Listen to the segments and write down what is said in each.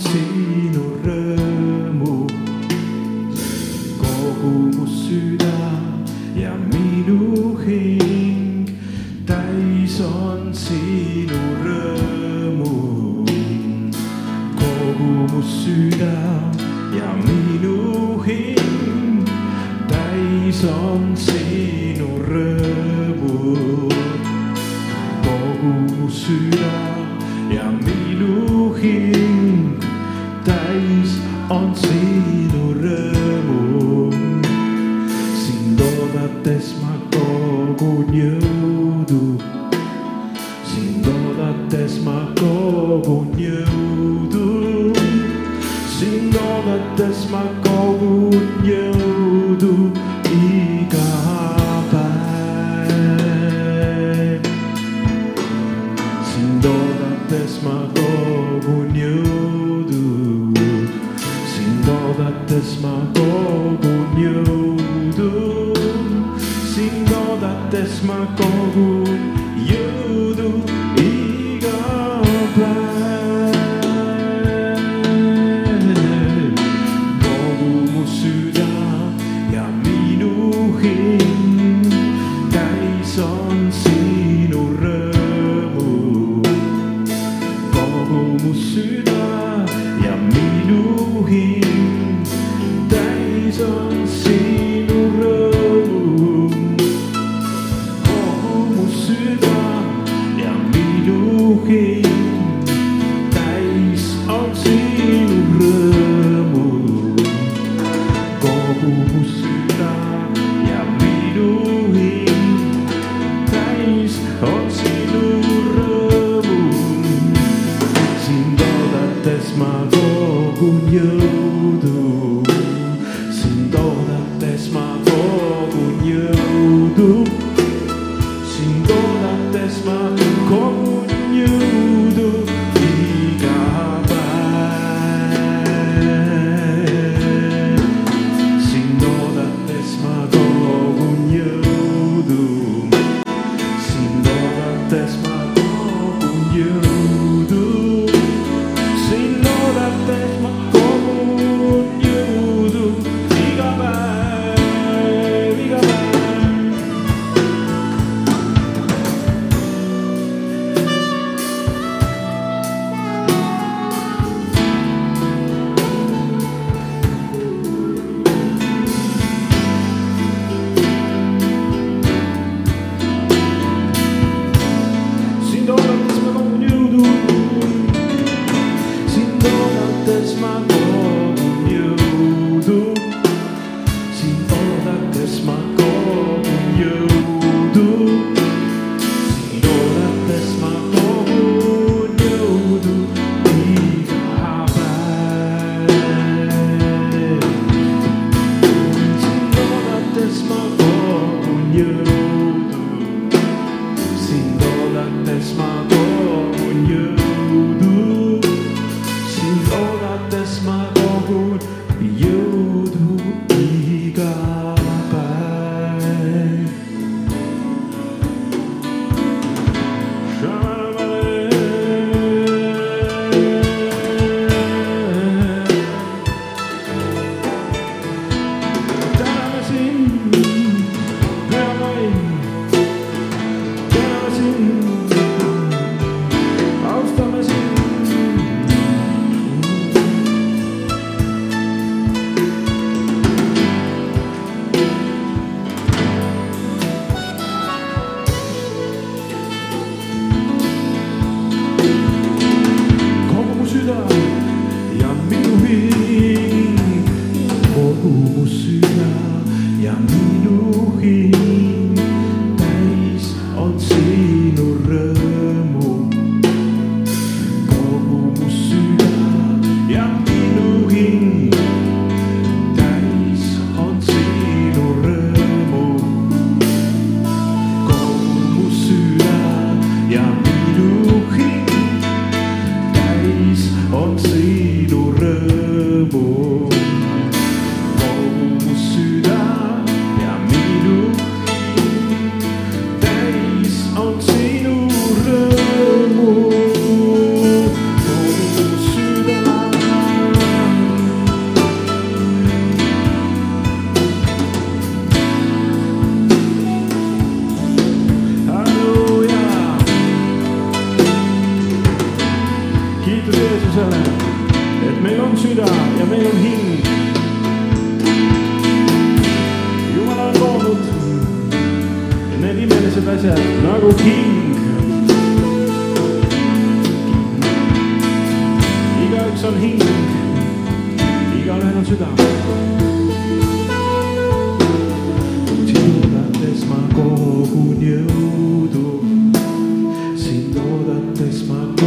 sinu rõõmu. kogu mu süda ja minu hing täis on sinu rõõmu. kogu mu süda kogun jõudu, sind oodates ma kogun jõudu iga päev. sind oodates ma kogun jõudu, sind oodates ma kogun jõudu, sind oodates ma kogun jõudu. charisma como who oodates ma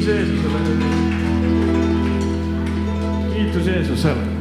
kiitus Jeesusele. kiitus Jeesusele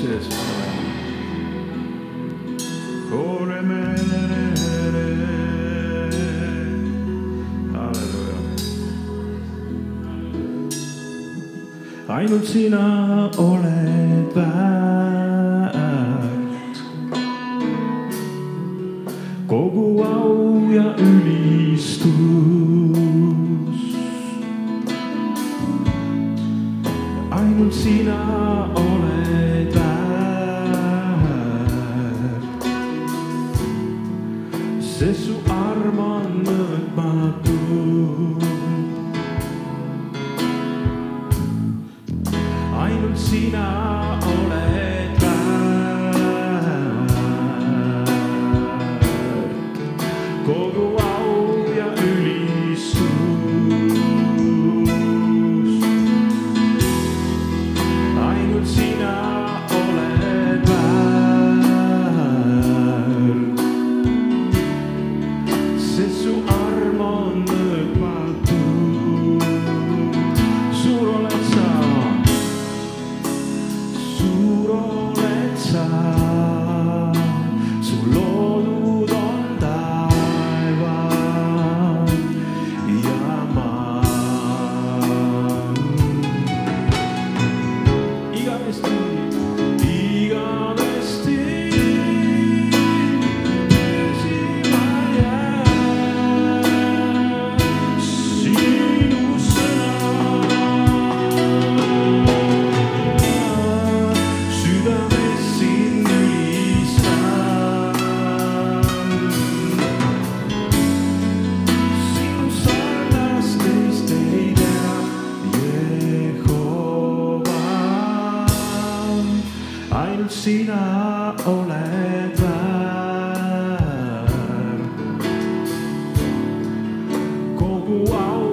Jesus. Hallelujah. ainult sina oled väär. ainult sina oled. Wow.